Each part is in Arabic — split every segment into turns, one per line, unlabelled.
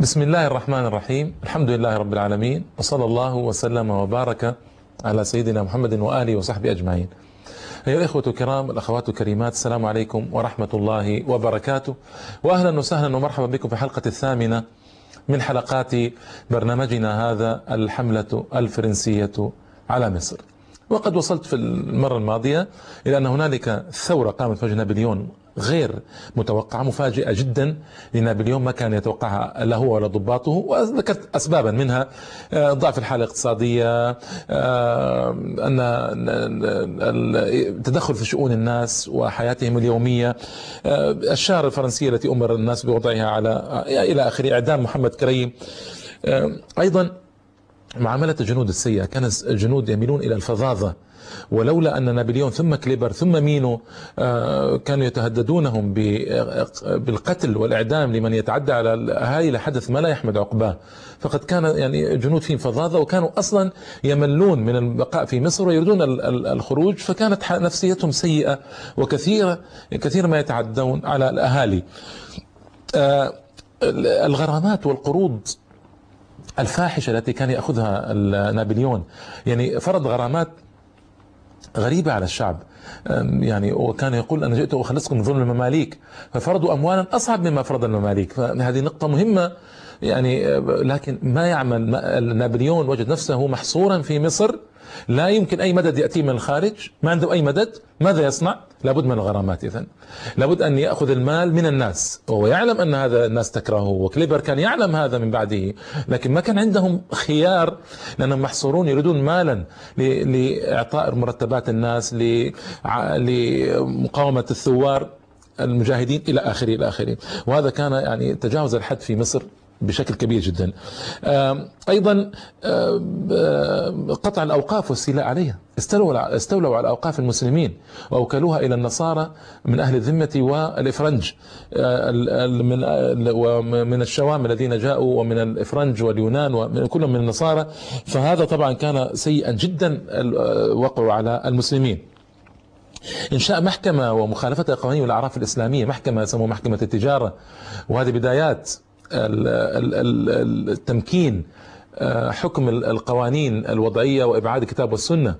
بسم الله الرحمن الرحيم الحمد لله رب العالمين وصلى الله وسلم وبارك على سيدنا محمد وآله وصحبه أجمعين أيها الإخوة الكرام الأخوات الكريمات السلام عليكم ورحمة الله وبركاته وأهلا وسهلا ومرحبا بكم في الحلقة الثامنة من حلقات برنامجنا هذا الحملة الفرنسية على مصر وقد وصلت في المرة الماضية إلى أن هنالك ثورة قامت وجه نابليون غير متوقعة مفاجئة جدا لنابليون ما كان يتوقعها لا هو ولا ضباطه وذكرت أسبابا منها ضعف الحالة الاقتصادية أن التدخل في شؤون الناس وحياتهم اليومية الشهر الفرنسية التي أمر الناس بوضعها على إلى آخره إعدام محمد كريم. أيضا معاملة الجنود السيئة كان الجنود يميلون إلى الفظاظة ولولا أن نابليون ثم كليبر ثم مينو كانوا يتهددونهم بالقتل والإعدام لمن يتعدى على الأهالي لحدث ما لا يحمد عقباه. فقد كان يعني جنود فيهم فظاظة وكانوا أصلا يملون من البقاء في مصر ويريدون الخروج فكانت نفسيتهم سيئة وكثيرة كثير ما يتعدون على الأهالي. الغرامات والقروض الفاحشة التي كان يأخذها نابليون يعني فرض غرامات غريبة على الشعب. يعني وكان يقول أنا جئت أخلصكم من ظلم المماليك. ففرضوا أموالا أصعب مما فرض المماليك. فهذه نقطة مهمة. يعني لكن ما يعمل نابليون وجد نفسه محصورا في مصر لا يمكن أي مدد يأتي من الخارج ما عنده أي مدد ماذا يصنع؟ لابد من الغرامات. إذن لابد أن يأخذ المال من الناس وهو يعلم أن هذا الناس تكرهه وكليبر كان يعلم هذا من بعده لكن ما كان عندهم خيار لأنهم محصورون يريدون مالا لإعطاء مرتبات الناس لمقاومة الثوار المجاهدين إلى آخره إلى آخره. وهذا كان يعني تجاوز الحد في مصر. بشكل كبير جدا. أيضا قطع الأوقاف والاستيلاء عليها. استولوا استولوا على أوقاف المسلمين وأوكلوها إلى النصارى من أهل الذمة والإفرنج. من ومن الشوام الذين جاءوا ومن الإفرنج واليونان ومن كلهم من النصارى. فهذا طبعا كان سيئا جدا وقعوا على المسلمين. إنشاء محكمة ومخالفة قوانين الأعراف الإسلامية محكمة يسموها محكمة التجارة وهذه بدايات التمكين حكم القوانين الوضعية وإبعاد الكتاب والسنة.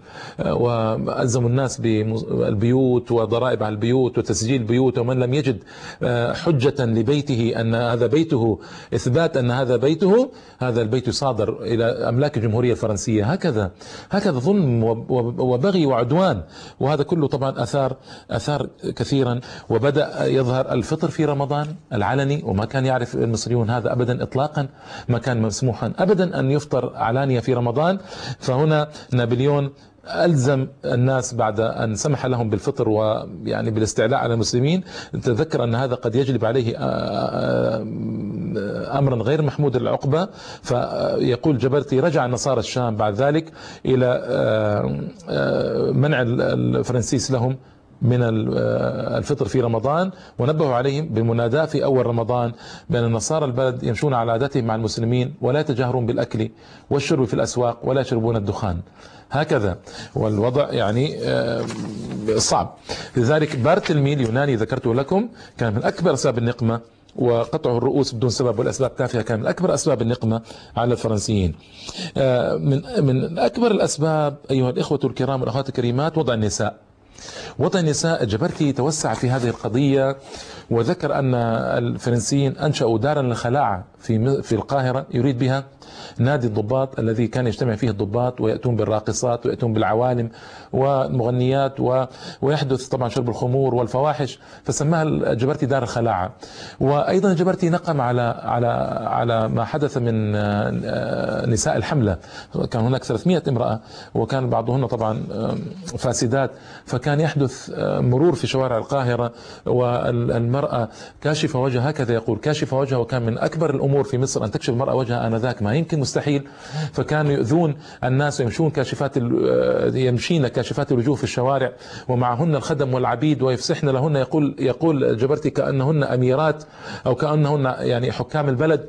وألزموا الناس بالبيوت وضرائب على البيوت وتسجيل البيوت ومن لم يجد حجة لبيته أن هذا بيته إثبات أن هذا بيته هذا البيت يصادر إلى أملاك الجمهورية الفرنسية. هكذا هكذا ظلم وبغي وعدوان. وهذا كله طبعا أثار أثار كثيرا. وبدأ يظهر الفطر في رمضان العلني. وما كان يعرف المصريون هذا أبدا إطلاقا ما كان مسموحا أبدا أن يفطر علانية في رمضان. فهنا نابليون ألزم الناس بعد أن سمح لهم بالفطر ويعني بالاستعلاء على المسلمين. تذكر أن هذا قد يجلب عليه أمرا غير محمود العقبة. فيقول جبرتي رجع النصارى الشام بعد ذلك إلى منع الفرنسيس لهم. من الفطر في رمضان ونبهوا عليهم بالمناداة في أول رمضان بأن النصارى البلد يمشون على عاداتهم مع المسلمين ولا يتجاهرون بالأكل والشرب في الأسواق ولا يشربون الدخان هكذا والوضع يعني صعب لذلك بارتلمي اليوناني ذكرته لكم كان من أكبر أسباب النقمة وقطع الرؤوس بدون سبب والأسباب تافهه كان من أكبر أسباب النقمة على الفرنسيين. من من أكبر الأسباب أيها الإخوة الكرام والأخوات الكريمات وضع النساء. وضع النساء جبرتي توسع في هذه القضية وذكر أن الفرنسيين أنشأوا دارا للخلاعة في في القاهرة. يريد بها نادي الضباط الذي كان يجتمع فيه الضباط ويأتون بالراقصات ويأتون بالعوالم والمغنيات و... ويحدث طبعا شرب الخمور والفواحش فسماها الجبرتي دار الخلاعة. وأيضا الجبرتي نقم على على على ما حدث من نساء الحملة. كان هناك 300 امرأة وكان بعضهن طبعا فاسدات. فكان يحدث مرور في شوارع القاهرة والمرأة. كاشفة وجه هكذا يقول كاشفة وجهها وكان من أكبر الأمور في مصر أن تكشف المرأة وجهها آنذاك. ما يمكن مستحيل. فكانوا يؤذون الناس ويمشون كاشفات يمشين كاشفات الوجوه في الشوارع ومعهن الخدم والعبيد ويفسحن لهن. يقول يقول جبرتي كأنهن أميرات أو كأنهن يعني حكام البلد.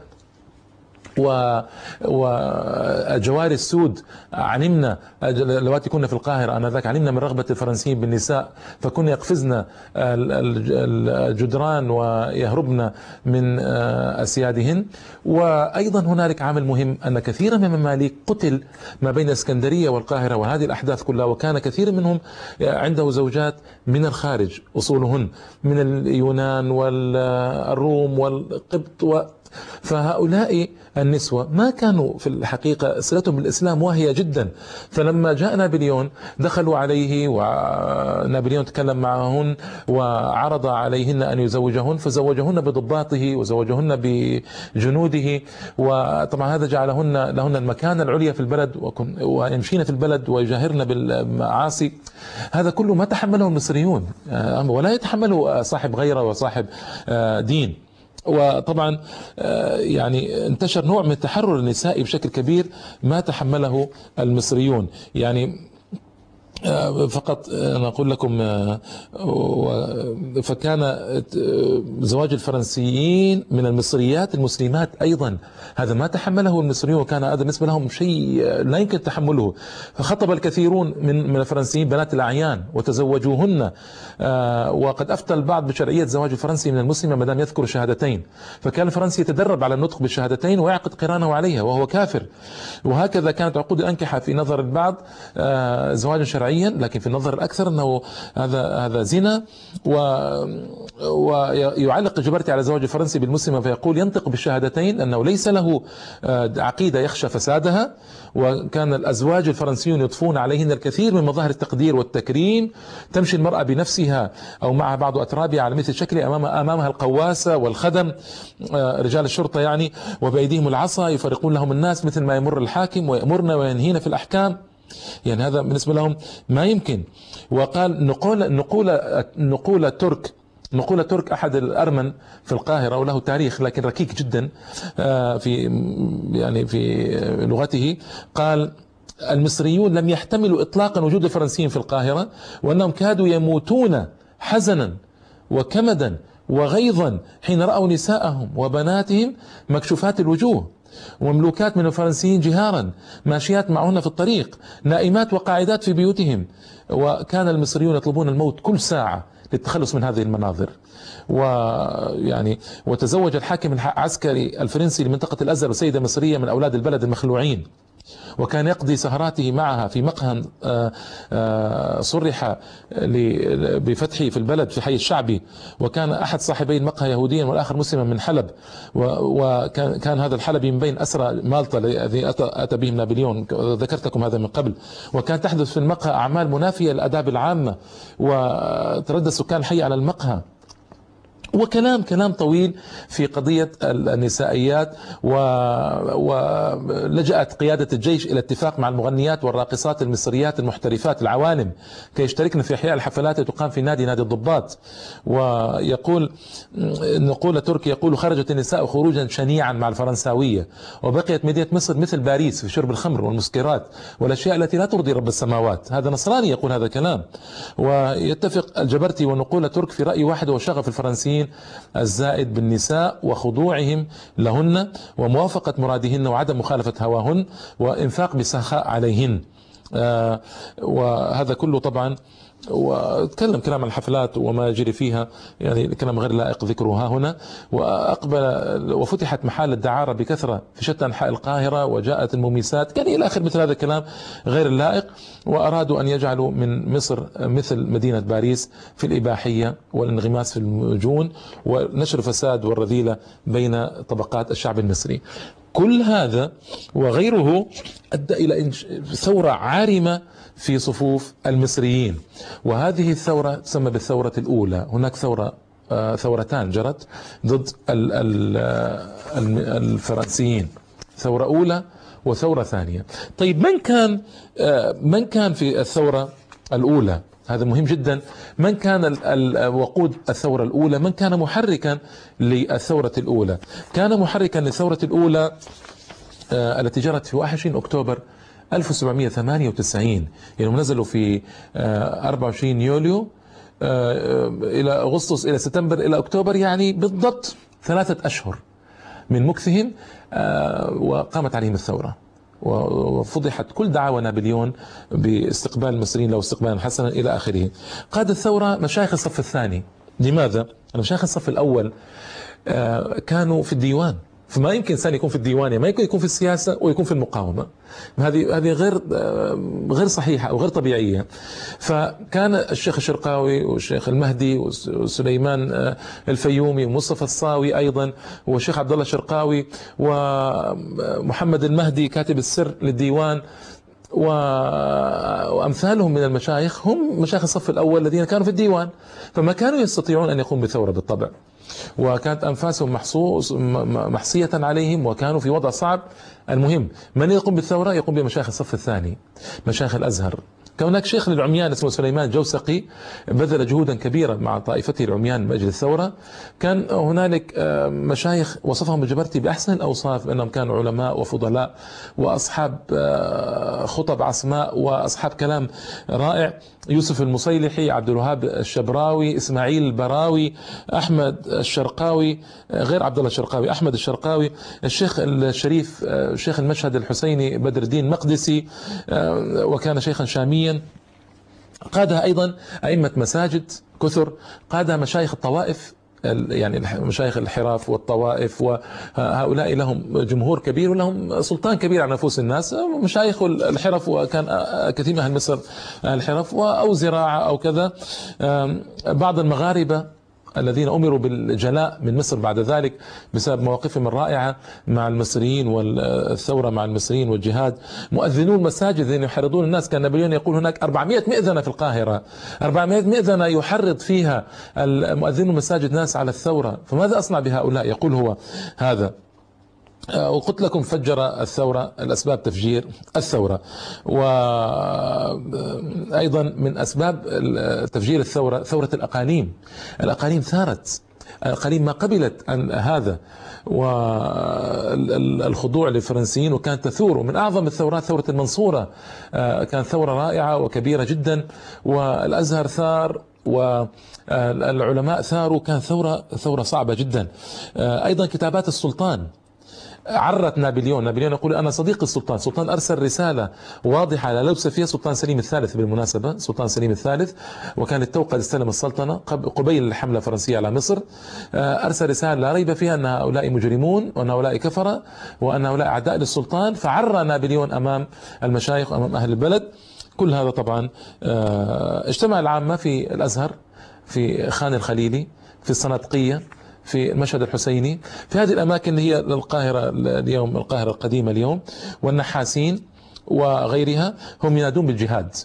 و وجواري السود علمنا اللواتي كنا في القاهرة آنذاك علمنا من رغبة الفرنسيين بالنساء فكنا يقفزن الجدران ويهربن من أسيادهن. وأيضا هنالك عامل مهم أن كثيرا من المماليك قتل ما بين الإسكندرية والقاهرة وهذه الأحداث كلها وكان كثير منهم عنده زوجات من الخارج أصولهن من اليونان والروم والقبط فهؤلاء النسوة ما كانوا في الحقيقة صلتهم بالإسلام واهية جدا. فلما جاء نابليون دخلوا عليه ونابليون تكلم معهن وعرض عليهن أن يزوجهن فزوجهن بضباطه وزوجهن بجنوده وطبعا هذا جعلهن لهن المكانة العليا في البلد ويمشين في البلد ويجاهرن بالمعاصي. هذا كله ما تحمله المصريون ولا يتحمله صاحب غيرة وصاحب دين. وطبعا آه، يعني انتشر نوع من التحرر النسائي بشكل كبير ما تحمله المصريون. يعني فقط أنا أقول لكم آه، فكان زواج الفرنسيين من المصريات المسلمات أيضا. هذا ما تحمله المصريون وكان هذا بالنسبة لهم شيء لا يمكن تحمله. فخطب الكثيرون من من الفرنسيين بنات الأعيان وتزوجوهن. آه، وقد أفتى البعض بشرعية زواج الفرنسي من المسلمة ما دام يذكر الشهادتين فكان الفرنسي يتدرب على النطق بالشهادتين ويعقد قرانه عليها وهو كافر. وهكذا كانت عقود الأنكحة في نظر البعض زواجا شرعيا شرعيا لكن في النظر الأكثر أنه هذا هذا زنا و ويعلق جبرتي على زواج الفرنسي بالمسلمة فيقول ينطق بالشهادتين أنه ليس له آه، عقيدة يخشى فسادها وكان الأزواج الفرنسيون يضفون عليهن الكثير من مظاهر التقدير والتكريم تمشي المرأة بنفسها أو مع بعض أترابها على مثل شكل أمام أمامها القواسة والخدم آه، رجال الشرطة يعني وبأيديهم العصا يفرقون لهم الناس مثل ما يمر الحاكم ويأمرنا وينهينا في الأحكام. يعني هذا بالنسبة لهم ما يمكن. وقال نقول نقول نقول ترك نقول ترك أحد الأرمن في القاهرة وله تاريخ لكن ركيك جدا آه، في يعني في لغته. قال المصريون لم يحتملوا إطلاقا وجود الفرنسيين في القاهرة وأنهم كادوا يموتون حزنا وكمدا وغيظا حين رأوا نساءهم وبناتهم مكشوفات الوجوه. ومملوكات من الفرنسيين جهارا ماشيات معهن في الطريق نائمات وقاعدات في بيوتهم. وكان المصريون يطلبون الموت كل ساعة للتخلص من هذه المناظر. ويعني وتزوج الحاكم العسكري الفرنسي لمنطقة الأزهر وسيدة مصرية من أولاد البلد المخلوعين. وكان يقضي سهراته معها في مقهى آه، آه، صرح بفتحه في البلد في حي الشعبي. وكان أحد صاحبي المقهى يهوديا والآخر مسلما من حلب. وكان هذا الحلبي من بين أسرى مالطا الذي أتى بهم نابليون. ذكرت لكم هذا من قبل. وكان تحدث في المقهى أعمال منافية للآداب العامة. وتردد سكان الحي على المقهى. وكلام كلام طويل في قضية النسائيات ولجأت قيادة الجيش إلى اتفاق مع المغنيات والراقصات المصريات المحترفات العوالم كي يشتركن في إحياء الحفلات التي تقام في نادي نادي الضباط. ويقول نقول تركي يقول خرجت النساء خروجا شنيعا مع الفرنساوية وبقيت مدينة مصر مثل باريس في شرب الخمر والمسكرات والأشياء التي لا ترضي رب السماوات. هذا نصراني يقول هذا الكلام. ويتفق الجبرتي ونقول ترك في رأي واحد وشغف الفرنسيين الدين الزائد بالنساء وخضوعهم لهن وموافقة مرادهن وعدم مخالفة هواهن وإنفاق بسخاء عليهن. آه وهذا كله طبعا وتكلم كلام الحفلات وما يجري فيها يعني كلام غير لائق ذكرها هنا وأقبل وفتحت محال الدعارة بكثرة في شتى أنحاء القاهرة وجاءت المميسات كان إلى آخر مثل هذا الكلام غير اللائق وأرادوا أن يجعلوا من مصر مثل مدينة باريس في الإباحية والانغماس في المجون ونشر الفساد والرذيلة بين طبقات الشعب المصري. كل هذا وغيره أدى إلى ثورة عارمة في صفوف المصريين. وهذه الثورة تسمى بالثورة الأولى. هناك ثورة آه، ثورتان جرت ضد الفرنسيين. ثورة أولى وثورة ثانية. طيب من كان آه، من كان في الثورة الأولى؟ هذا مهم جدا. من كان وقود الثورة الأولى؟ من كان محركا للثورة الأولى؟ كان محركا للثورة الأولى آه، التي جرت في 21 أكتوبر 1798 يعني نزلوا في 24 آه، يوليو آه، إلى أغسطس إلى سبتمبر إلى أكتوبر يعني بالضبط ثلاثة أشهر من مكثهم وقامت عليهم الثورة. وفضحت كل دعاوى نابليون باستقبال المصريين له استقبالا حسنا إلى آخره. قاد الثورة مشايخ الصف الثاني، لماذا؟ مشايخ الصف الأول آه، كانوا في الديوان فما يمكن إنسان يكون في الديوانيه ما يمكن يكون في السياسة ويكون في المقاومة. هذه هذه غير غير صحيحة أو غير طبيعية. فكان الشيخ الشرقاوي والشيخ المهدي وسليمان آه، الفيومي ومصطفى الصاوي أيضا والشيخ عبد الله الشرقاوي ومحمد المهدي كاتب السر للديوان. وأمثالهم من المشايخ هم مشايخ الصف الأول الذين كانوا في الديوان فما كانوا يستطيعون أن يقوموا بثورة بالطبع. وكانت أنفاسهم محصوص محصية عليهم وكانوا في وضع صعب. المهم من يقوم بالثورة؟ يقوم بمشايخ الصف الثاني مشايخ الأزهر. كان هناك شيخ للعميان اسمه سليمان جوسقي بذل جهودا كبيرة مع طائفته العميان من أجل الثورة. كان هنالك آه، مشايخ وصفهم الجبرتي بأحسن الأوصاف بأنهم كانوا علماء وفضلاء وأصحاب آه، خطب عصماء وأصحاب كلام رائع. يوسف المصيلحي عبد الوهاب الشبراوي إسماعيل البراوي أحمد الشرقاوي آه، غير عبد الله الشرقاوي أحمد الشرقاوي الشيخ الشريف شيخ المشهد الحسيني بدر الدين مقدسي وكان شيخا شاميا. قادها أيضا أئمة مساجد كثر. قادها مشايخ الطوائف يعني مشايخ الحراف والطوائف وهؤلاء لهم جمهور كبير ولهم سلطان كبير على نفوس الناس. مشايخ الحرف وكان كثير من أهل مصر الحرف أو زراعة أو كذا. بعض المغاربة الذين أمروا بالجلاء من مصر بعد ذلك بسبب مواقفهم الرائعة مع المصريين والثورة مع المصريين والجهاد. مؤذنون المساجد الذين يحرضون الناس. كان نابليون يقول هناك 400 مئذنة في القاهرة. 400 مئذنة يحرض فيها المؤذنون المساجد ناس على الثورة. فماذا أصنع بهؤلاء؟ يقول هو هذا. وقلت لكم فجر الثورة الأسباب تفجير الثورة. وأيضا من أسباب تفجير الثورة ثورة الأقاليم. الأقاليم ثارت. الأقاليم ما قبلت أن هذا. والخضوع للفرنسيين وكانت تثور. ومن أعظم الثورات ثورة المنصورة آه، كانت ثورة رائعة وكبيرة جدا. والأزهر ثار والعلماء ثاروا. كانت ثورة ثورة صعبة جدا. آه، أيضا كتابات السلطان. عرت نابليون. نابليون يقول أنا صديق السلطان. السلطان أرسل رسالة واضحة لا لبس فيها سلطان سليم الثالث بالمناسبة. سلطان سليم الثالث وكان التوقع استلم السلطنة قبيل الحملة الفرنسية على مصر. آه، أرسل رسالة لا ريب فيها أن هؤلاء مجرمون وأن هؤلاء كفرة وأن هؤلاء أعداء للسلطان فعرى نابليون أمام المشايخ وأمام أهل البلد. كل هذا طبعا آه، اجتمع العامة في الأزهر في خان الخليلي في الصنادقية. في المشهد الحسيني. في هذه الأماكن اللي هي القاهرة اليوم القاهرة القديمة اليوم والنحاسين وغيرها هم ينادون بالجهاد.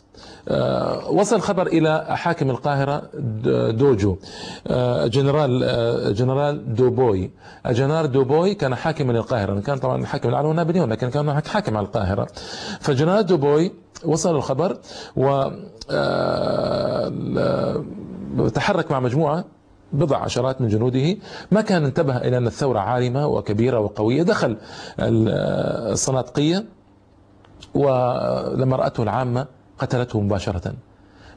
آه، وصل الخبر إلى حاكم القاهرة دوجو. آه، جنرال آه، جنرال دوبوي. الجنرال دوبوي كان حاكما للقاهرة. كان طبعا الحاكم العام نابليون لكن كان حاكم على القاهرة. فجنرال دوبوي وصل الخبر و تحرك مع مجموعة بضع عشرات من جنوده ما كان انتبه إلى أن الثورة عارمة وكبيرة وقوية. دخل الصنادقية ولما رأته العامة قتلته مباشرة.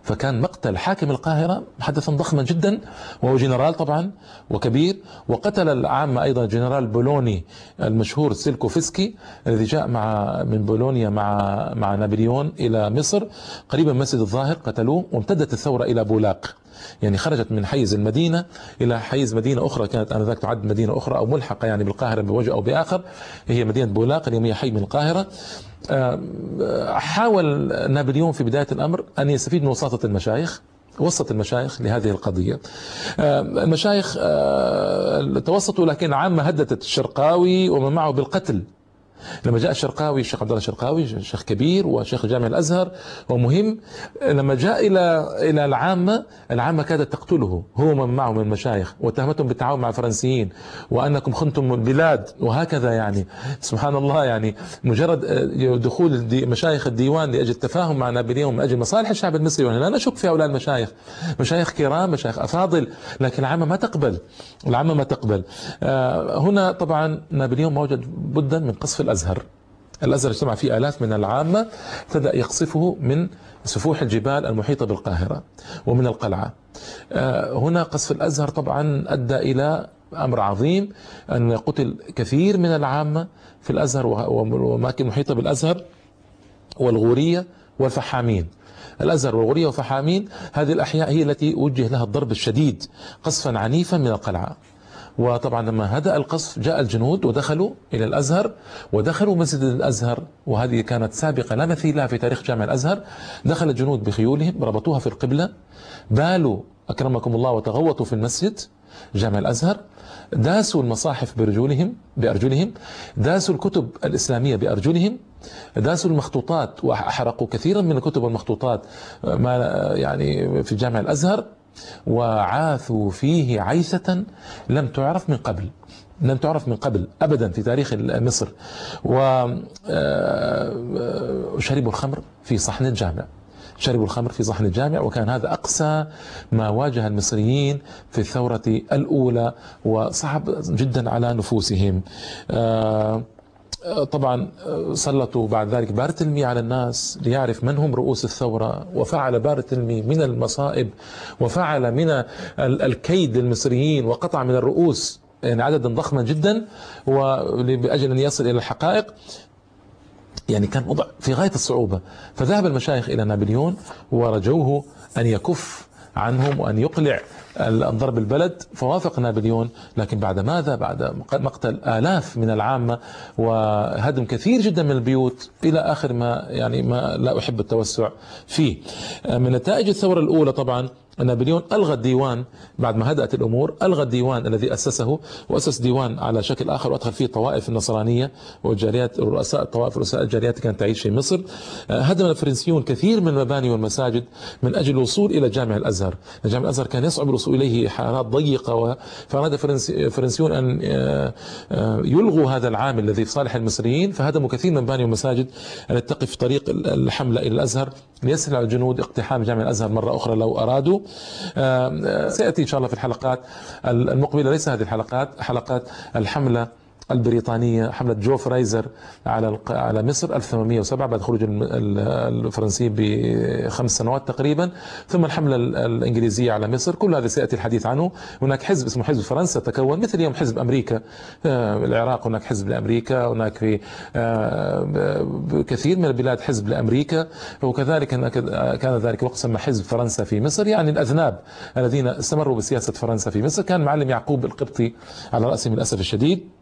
فكان مقتل حاكم القاهرة حدثا ضخما جدا وهو جنرال طبعا وكبير. وقتل العامة أيضا جنرال بولوني المشهور سولكوفسكي الذي جاء مع من بولونيا مع مع نابليون إلى مصر. قريبا مسجد الظاهر قتلوه. وامتدت الثورة إلى بولاق. يعني خرجت من حيز المدينة إلى حيز مدينة أخرى كانت آنذاك تعد مدينة أخرى أو ملحقة يعني بالقاهرة بوجه أو بآخر هي مدينة بولاق اليوم هي حي من القاهرة. حاول نابليون في بداية الأمر أن يستفيد من وساطة المشايخ وسط المشايخ لهذه القضية. المشايخ توسطوا لكن عامة هددت الشرقاوي ومن معه بالقتل. لما جاء الشرقاوي الشيخ عبد الله الشرقاوي شيخ كبير وشيخ جامع الأزهر ومهم لما جاء إلى إلى العامة العامة كادت تقتله هو من معه من المشايخ واتهمتهم بالتعاون مع الفرنسيين وأنكم خنتم البلاد وهكذا يعني. سبحان الله يعني مجرد آه، دخول مشايخ الديوان لأجل التفاهم مع نابليون من أجل مصالح الشعب المصري وأنا لا نشك في هؤلاء المشايخ. مشايخ كرام مشايخ أفاضل لكن العامة ما تقبل العامة ما تقبل. آه، هنا طبعا نابليون موجد بدا من قصف الأزهر. الأزهر اجتمع فيه آلاف من العامة ابتدا يقصفه من سفوح الجبال المحيطة بالقاهرة ومن القلعة. آه، هنا قصف الأزهر طبعا أدى إلى أمر عظيم أن قتل كثير من العامة في الأزهر وأماكن محيطة بالأزهر والغورية والفحامين. الأزهر والغورية وفحامين هذه الأحياء هي التي وجه لها الضرب الشديد قصفا عنيفا من القلعة. وطبعا لما هدأ القصف جاء الجنود ودخلوا إلى الأزهر ودخلوا مسجد الأزهر وهذه كانت سابقة لا مثيل لها في تاريخ جامع الأزهر. دخل الجنود بخيولهم ربطوها في القبلة بالوا أكرمكم الله وتغوطوا في المسجد جامع الأزهر داسوا المصاحف برجولهم بأرجلهم داسوا الكتب الإسلامية بأرجلهم داسوا المخطوطات وأحرقوا كثيرا من الكتب والمخطوطات ما يعني في جامع الأزهر. وعاثوا فيه عيثة لم تعرف من قبل لم تعرف من قبل ابدا في تاريخ مصر. وشربوا آه، الخمر في صحن الجامع. شربوا الخمر في صحن الجامع وكان هذا أقسى ما واجه المصريين في الثورة الأولى وصعب جدا على نفوسهم. آه، طبعا سلطوا بعد ذلك بارتلمي على الناس ليعرف من هم رؤوس الثورة وفعل بارتلمي من المصائب وفعل من الكيد للمصريين وقطع من الرؤوس يعني عددا ضخما جدا ولأجل أن يصل إلى الحقائق يعني كان وضع في غاية الصعوبة. فذهب المشايخ إلى نابليون ورجوه أن يكف عنهم وأن يقلع الضرب البلد فوافق نابليون لكن بعد ماذا؟ بعد مقتل آلاف من العامة وهدم كثير جدا من البيوت إلى آخر ما يعني ما لا أحب التوسع فيه. من نتائج الثورة الأولى طبعا نابليون ألغى الديوان بعد ما هدأت الأمور ألغى الديوان الذي أسسه وأسس ديوان على شكل آخر وأدخل فيه الطوائف النصرانية والجاليات رؤساء الطوائف رؤساء الجاليات كانت تعيش في مصر. هدم الفرنسيون كثير من المباني والمساجد من أجل الوصول إلى جامع الأزهر. جامع الأزهر كان يصعب الوصول إليه حارات ضيقة فأراد الفرنسيون أن آه، آه، يلغوا هذا العامل الذي في صالح المصريين. فهدموا كثير من المباني والمساجد التي تقف طريق الحملة إلى الأزهر ليسهل على الجنود اقتحام جامع الأزهر مرة أخرى لو أرادوا. سيأتي إن شاء الله في الحلقات المقبلة ليس هذه الحلقات حلقات الحملة البريطانية حملة جو فرايزر على على مصر 1807 بعد خروج الفرنسيين بخمس سنوات تقريبا. ثم الحملة الإنجليزية على مصر. كل هذا سيأتي الحديث عنه. هناك حزب اسمه حزب فرنسا تكون مثل يوم حزب أمريكا. آه، العراق هناك حزب لأمريكا. هناك في آه، كثير من البلاد حزب لأمريكا. وكذلك كان ذلك وقت سمى حزب فرنسا في مصر. يعني الأذناب الذين استمروا بسياسة فرنسا في مصر. كان معلم يعقوب القبطي على رأسهم للأسف الشديد.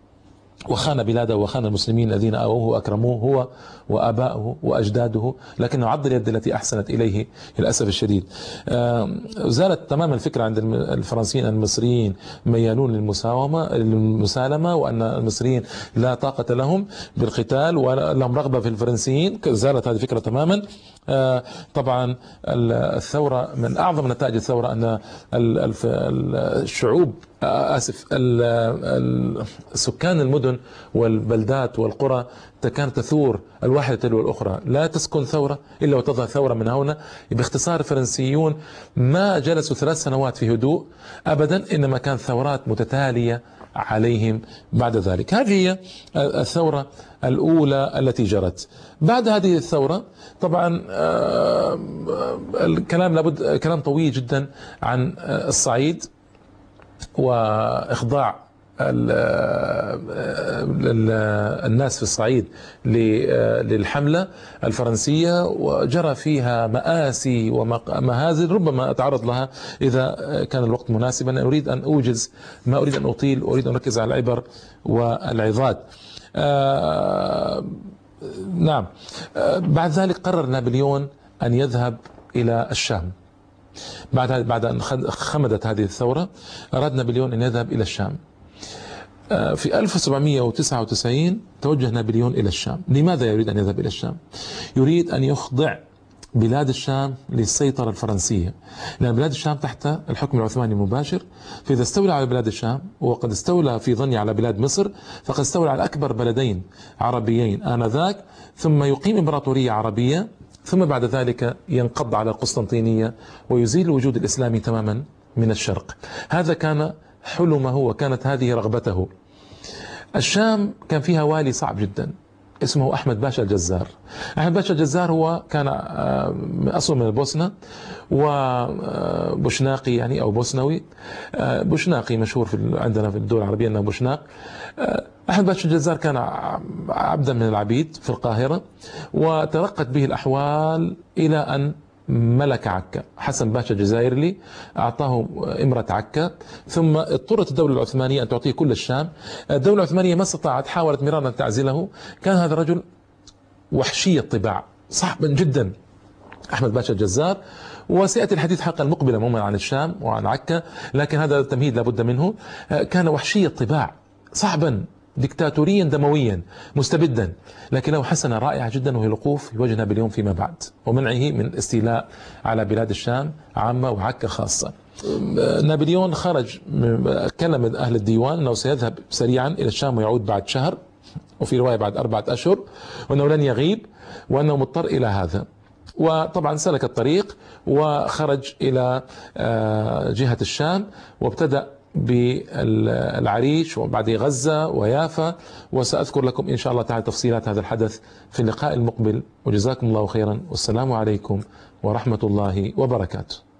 وخان بلاده وخان المسلمين الذين آووه وأكرموه هو وآباؤه وأجداده لكنه عض اليد التي أحسنت إليه للأسف الشديد. زالت تماما الفكرة عند الفرنسيين المصريين ميالون للمساومة للمسالمة وأن المصريين لا طاقة لهم بالقتال ولهم رغبة في الفرنسيين زالت هذه الفكرة تماما. طبعا الثورة من أعظم نتائج الثورة أن الشعوب آه، آسف سكان المدن والبلدات والقرى كانت تثور الواحدة تلو الأخرى. لا تسكن ثورة إلا وتظهر ثورة من هنا. باختصار الفرنسيون ما جلسوا ثلاث سنوات في هدوء أبدا إنما كان ثورات متتالية عليهم بعد ذلك. هذه هي الثورة الأولى التي جرت. بعد هذه الثورة طبعا آه، الكلام لابد كلام طويل جدا عن الصعيد وإخضاع الناس في الصعيد للحملة الفرنسية وجرى فيها مآسي ومهازل ربما أتعرض لها إذا كان الوقت مناسبا. أريد أن أوجز ما أريد أن أطيل أريد أن أركز على العبر والعظات. آه، نعم. آه، بعد ذلك قرر نابليون أن يذهب إلى الشام. بعد بعد أن خمدت هذه الثورة أراد نابليون أن يذهب إلى الشام. آه، في 1799 توجه نابليون إلى الشام. لماذا يريد أن يذهب إلى الشام؟ يريد أن يخضع بلاد الشام للسيطرة الفرنسية لأن بلاد الشام تحت الحكم العثماني المباشر فإذا استولى على بلاد الشام وقد استولى في ظني على بلاد مصر فقد استولى على أكبر بلدين عربيين آنذاك ثم يقيم إمبراطورية عربية ثم بعد ذلك ينقض على القسطنطينية ويزيل الوجود الإسلامي تماما من الشرق. هذا كان حلمه وكانت هذه رغبته. الشام كان فيها والي صعب جدا اسمه أحمد باشا الجزار. أحمد باشا الجزار هو كان آه، أصله من البوسنة وبوشناقي يعني أو بوسنوي. آه، بوشناقي مشهور في عندنا في الدول العربية أنه بوشناق. آه، أحمد باشا الجزار كان عبدا من العبيد في القاهرة وترقت به الأحوال إلى أن ملك عكا. حسن باشا الجزائري أعطاه إمرة عكا. ثم اضطرت الدولة العثمانية أن تعطيه كل الشام. الدولة العثمانية ما استطاعت حاولت مرارا تعزله. كان هذا الرجل وحشي الطباع صعبا جدا. أحمد باشا الجزار. وسيأتي الحديث حلقة المقبلة عموما عن الشام وعن عكا لكن هذا التمهيد لابد منه. كان وحشي الطباع صعبا دكتاتوريا دمويا مستبدا. لكن له حسنة رائعة جدا وهي الوقوف في وجه نابليون فيما بعد. ومنعه من استيلاء على بلاد الشام عامة وعكا خاصة. نابليون خرج كلم أهل الديوان أنه سيذهب سريعا إلى الشام ويعود بعد شهر وفي رواية بعد أربعة أشهر وأنه لن يغيب وأنه مضطر إلى هذا. وطبعا سلك الطريق وخرج إلى آه، جهة الشام وابتدأ بالعريش وبعد غزة ويافا وسأذكر لكم إن شاء الله تعالى تفصيلات هذا الحدث في اللقاء المقبل. وجزاكم الله خيرا. والسلام عليكم ورحمة الله وبركاته.